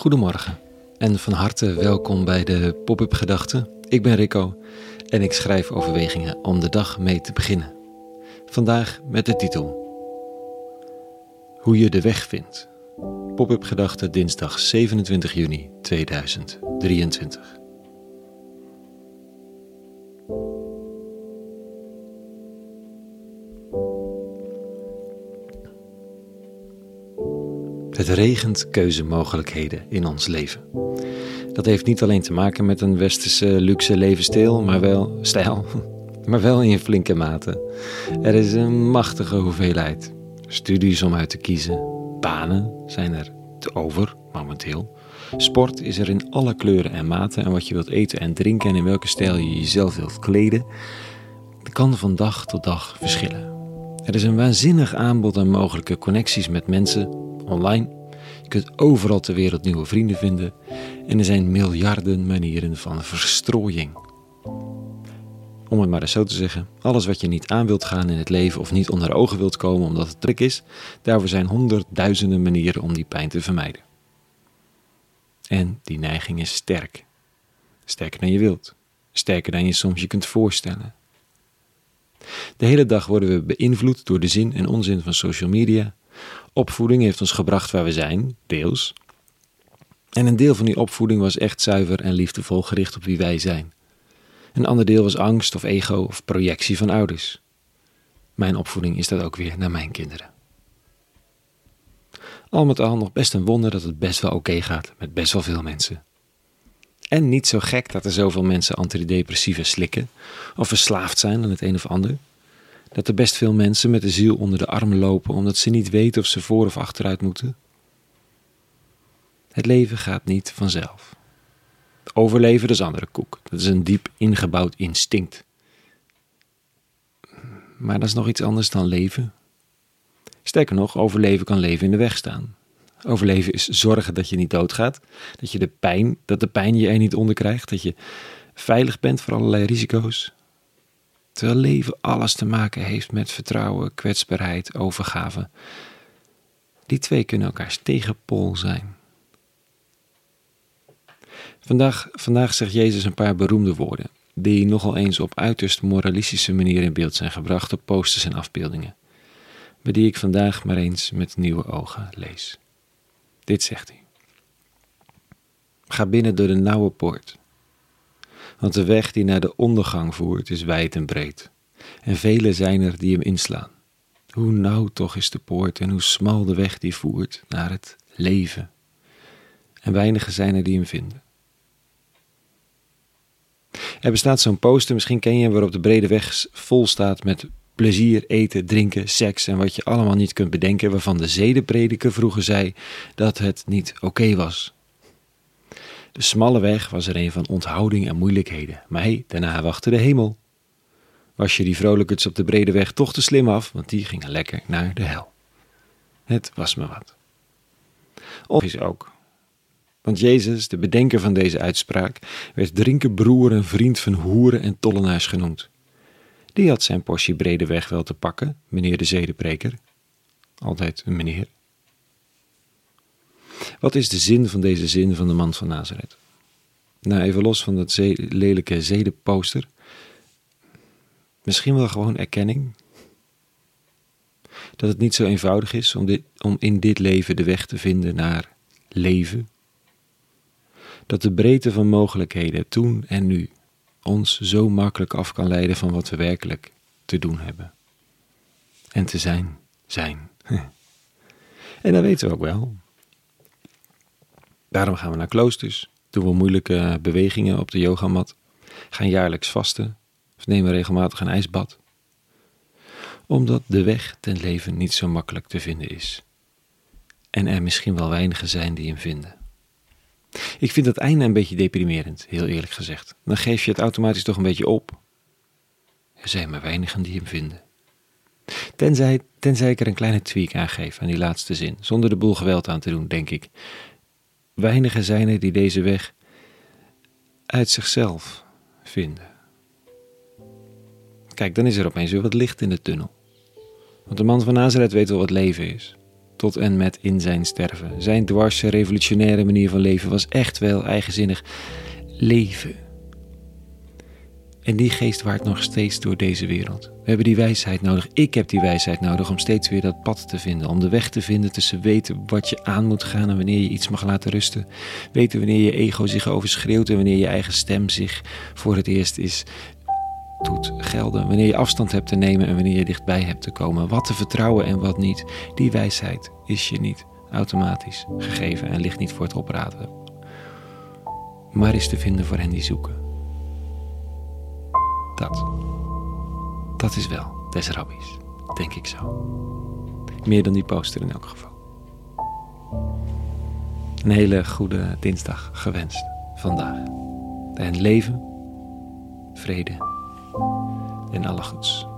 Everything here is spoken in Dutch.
Goedemorgen en van harte welkom bij de Pop-up Gedachten. Ik ben Rico en ik schrijf overwegingen om de dag mee te beginnen. Vandaag met de titel Hoe je de weg vindt. Pop-up Gedachten dinsdag 27 juni 2023. Het regent keuzemogelijkheden in ons leven. Dat heeft niet alleen te maken met een westerse luxe levensstijl, maar wel stijl, maar wel in flinke mate. Er is een machtige hoeveelheid studies om uit te kiezen. Banen zijn er te over momenteel. Sport is er in alle kleuren en maten en wat je wilt eten en drinken en in welke stijl je jezelf wilt kleden, kan van dag tot dag verschillen. Er is een waanzinnig aanbod aan mogelijke connecties met mensen online. Je kunt overal ter wereld nieuwe vrienden vinden. En er zijn miljarden manieren van verstrooiing. Om het maar eens zo te zeggen, alles wat je niet aan wilt gaan in het leven of niet onder ogen wilt komen omdat het druk is, daarvoor zijn honderdduizenden manieren om die pijn te vermijden. En die neiging is sterk. Sterker dan je wilt. Sterker dan je soms je kunt voorstellen. De hele dag worden we beïnvloed door de zin en onzin van social media, Opvoeding heeft ons gebracht waar we zijn, deels. En een deel van die opvoeding was echt zuiver en liefdevol gericht op wie wij zijn. Een ander deel was angst of ego of projectie van ouders. Mijn opvoeding is dat ook weer naar mijn kinderen. Al met al nog best een wonder dat het best wel oké gaat met best wel veel mensen. En niet zo gek dat er zoveel mensen antidepressiva slikken of verslaafd zijn aan het een of ander dat er best veel mensen met de ziel onder de arm lopen omdat ze niet weten of ze voor of achteruit moeten? Het leven gaat niet vanzelf. Overleven is andere koek. Dat is een diep ingebouwd instinct. Maar dat is nog iets anders dan leven. Sterker nog, overleven kan leven in de weg staan. Overleven is zorgen dat je niet doodgaat, dat je de pijn, dat de pijn je er niet onder krijgt, dat je veilig bent voor allerlei risico's, Terwijl leven alles te maken heeft met vertrouwen, kwetsbaarheid, overgave. Die twee kunnen elkaars tegenpol zijn. Vandaag, vandaag zegt Jezus een paar beroemde woorden, die nogal eens op uiterst moralistische manier in beeld zijn gebracht op posters en afbeeldingen, maar die ik vandaag maar eens met nieuwe ogen lees. Dit zegt hij. Ga binnen door de nauwe poort. Want de weg die naar de ondergang voert is wijd en breed. En velen zijn er die hem inslaan. Hoe nauw toch is de poort en hoe smal de weg die voert naar het leven. En weinigen zijn er die hem vinden. Er bestaat zo'n poster, misschien ken je hem, waarop de brede weg vol staat met plezier, eten, drinken, seks en wat je allemaal niet kunt bedenken, waarvan de zedenprediker vroeger zei dat het niet oké was. De smalle weg was er een van onthouding en moeilijkheden, maar hé, daarna wachtte de hemel. Was je die vrolijkers op de brede weg toch te slim af, want die gingen lekker naar de hel. Het was me wat. Of is ook. Want Jezus, de bedenker van deze uitspraak, werd drinken broer en vriend van hoeren en tollenaars genoemd. Die had zijn portie brede weg wel te pakken, meneer de zedenpreker. Altijd een meneer. Wat is de zin van deze zin van de man van Nazareth? Nou, even los van dat lelijke zedenposter. Misschien wel gewoon erkenning. Dat het niet zo eenvoudig is om, dit, om in dit leven de weg te vinden naar leven. Dat de breedte van mogelijkheden toen en nu ons zo makkelijk af kan leiden van wat we werkelijk te doen hebben. En te zijn, zijn. En dat weten we ook wel. Daarom gaan we naar kloosters, doen we moeilijke bewegingen op de yogamat, gaan jaarlijks vasten of nemen regelmatig een ijsbad. Omdat de weg ten leven niet zo makkelijk te vinden is. En er misschien wel weinigen zijn die hem vinden. Ik vind dat einde een beetje deprimerend, heel eerlijk gezegd. Dan geef je het automatisch toch een beetje op. Er zijn maar weinigen die hem vinden. Tenzij, tenzij ik er een kleine tweak aan geef aan die laatste zin, zonder de boel geweld aan te doen, denk ik. Weinigen zijn er die deze weg uit zichzelf vinden. kijk, dan is er opeens weer wat licht in de tunnel. Want de man van Nazareth weet wel wat leven is. Tot en met in zijn sterven. Zijn dwarse, revolutionaire manier van leven was echt wel eigenzinnig leven. En die geest waart nog steeds door deze wereld. We hebben die wijsheid nodig. Ik heb die wijsheid nodig om steeds weer dat pad te vinden. Om de weg te vinden tussen weten wat je aan moet gaan en wanneer je iets mag laten rusten. Weten wanneer je ego zich overschreeuwt en wanneer je eigen stem zich voor het eerst is doet gelden. Wanneer je afstand hebt te nemen en wanneer je dichtbij hebt te komen. Wat te vertrouwen en wat niet. Die wijsheid is je niet automatisch gegeven en ligt niet voor het opraden. Maar is te vinden voor hen die zoeken. Dat. Dat is wel des rabbies, denk ik zo. Meer dan die poster in elk geval. Een hele goede dinsdag gewenst vandaag. En leven, vrede en alle goeds.